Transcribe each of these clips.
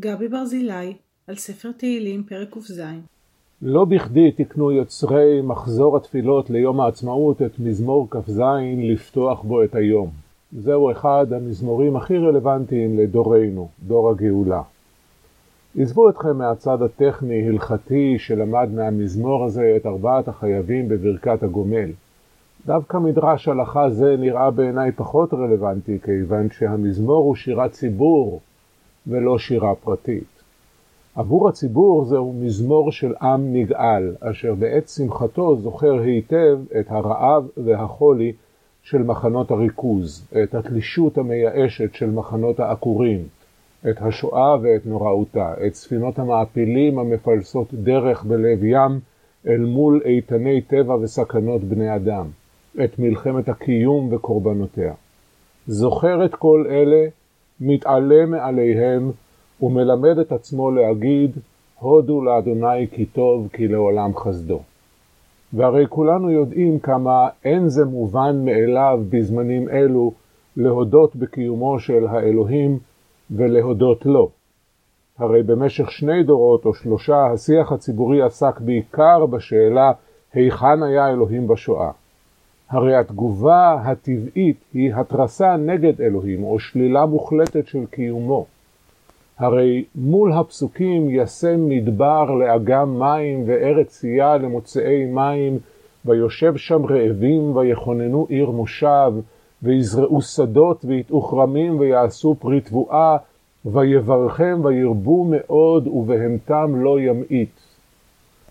גבי ברזילי, על ספר תהילים, פרק ק"ז. לא בכדי תקנו יוצרי מחזור התפילות ליום העצמאות את מזמור כ"ז לפתוח בו את היום. זהו אחד המזמורים הכי רלוונטיים לדורנו, דור הגאולה. עזבו אתכם מהצד הטכני-הלכתי שלמד מהמזמור הזה את ארבעת החייבים בברכת הגומל. דווקא מדרש הלכה זה נראה בעיניי פחות רלוונטי, כיוון שהמזמור הוא שירת ציבור ולא שירה פרטית. עבור הציבור זהו מזמור של עם נגאל, אשר בעת שמחתו זוכר היטב את הרעב והחולי של מחנות הריכוז, את התלישות המייאשת של מחנות העקורים, את השואה ואת נוראותה, את ספינות המעפילים המפלסות דרך בלב ים אל מול איתני טבע וסכנות בני אדם, את מלחמת הקיום וקורבנותיה. זוכר את כל אלה, מתעלה מעליהם, ומלמד את עצמו להגיד, הודו לאדוני כי טוב, כי לעולם חסדו. והרי כולנו יודעים כמה אין זה מובן מאליו בזמנים אלו להודות בקיומו של האלוהים ולהודות לו. הרי במשך שני דורות או שלושה השיח הציבורי עסק בעיקר בשאלה היכן היה אלוהים בשואה. הרי התגובה הטבעית היא התרסה נגד אלוהים או שלילה מוחלטת של קיומו. הרי מול הפסוקים ישם מדבר לאגם מים וארץ צייה למוצאי מים, ויושב שם רעבים ויכוננו עיר מושב, ויזרעו שדות ויטעו כרמים ויעשו פרי תבואה, ויברכם וירבו מאוד ובהמתם לא ימעיט.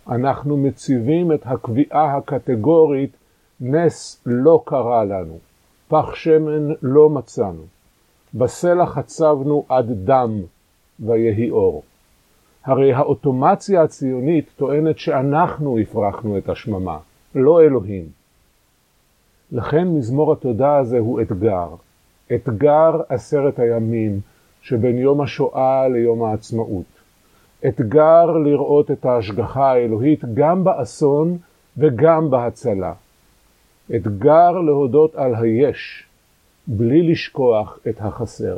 אנחנו מציבים את הקביעה הקטגורית נס לא קרה לנו, פח שמן לא מצאנו, בסלע חצבנו עד דם ויהי אור. הרי האוטומציה הציונית טוענת שאנחנו הפרחנו את השממה, לא אלוהים. לכן מזמור התודה הזה הוא אתגר, אתגר עשרת הימים שבין יום השואה ליום העצמאות. אתגר לראות את ההשגחה האלוהית גם באסון וגם בהצלה. אתגר להודות על היש, בלי לשכוח את החסר.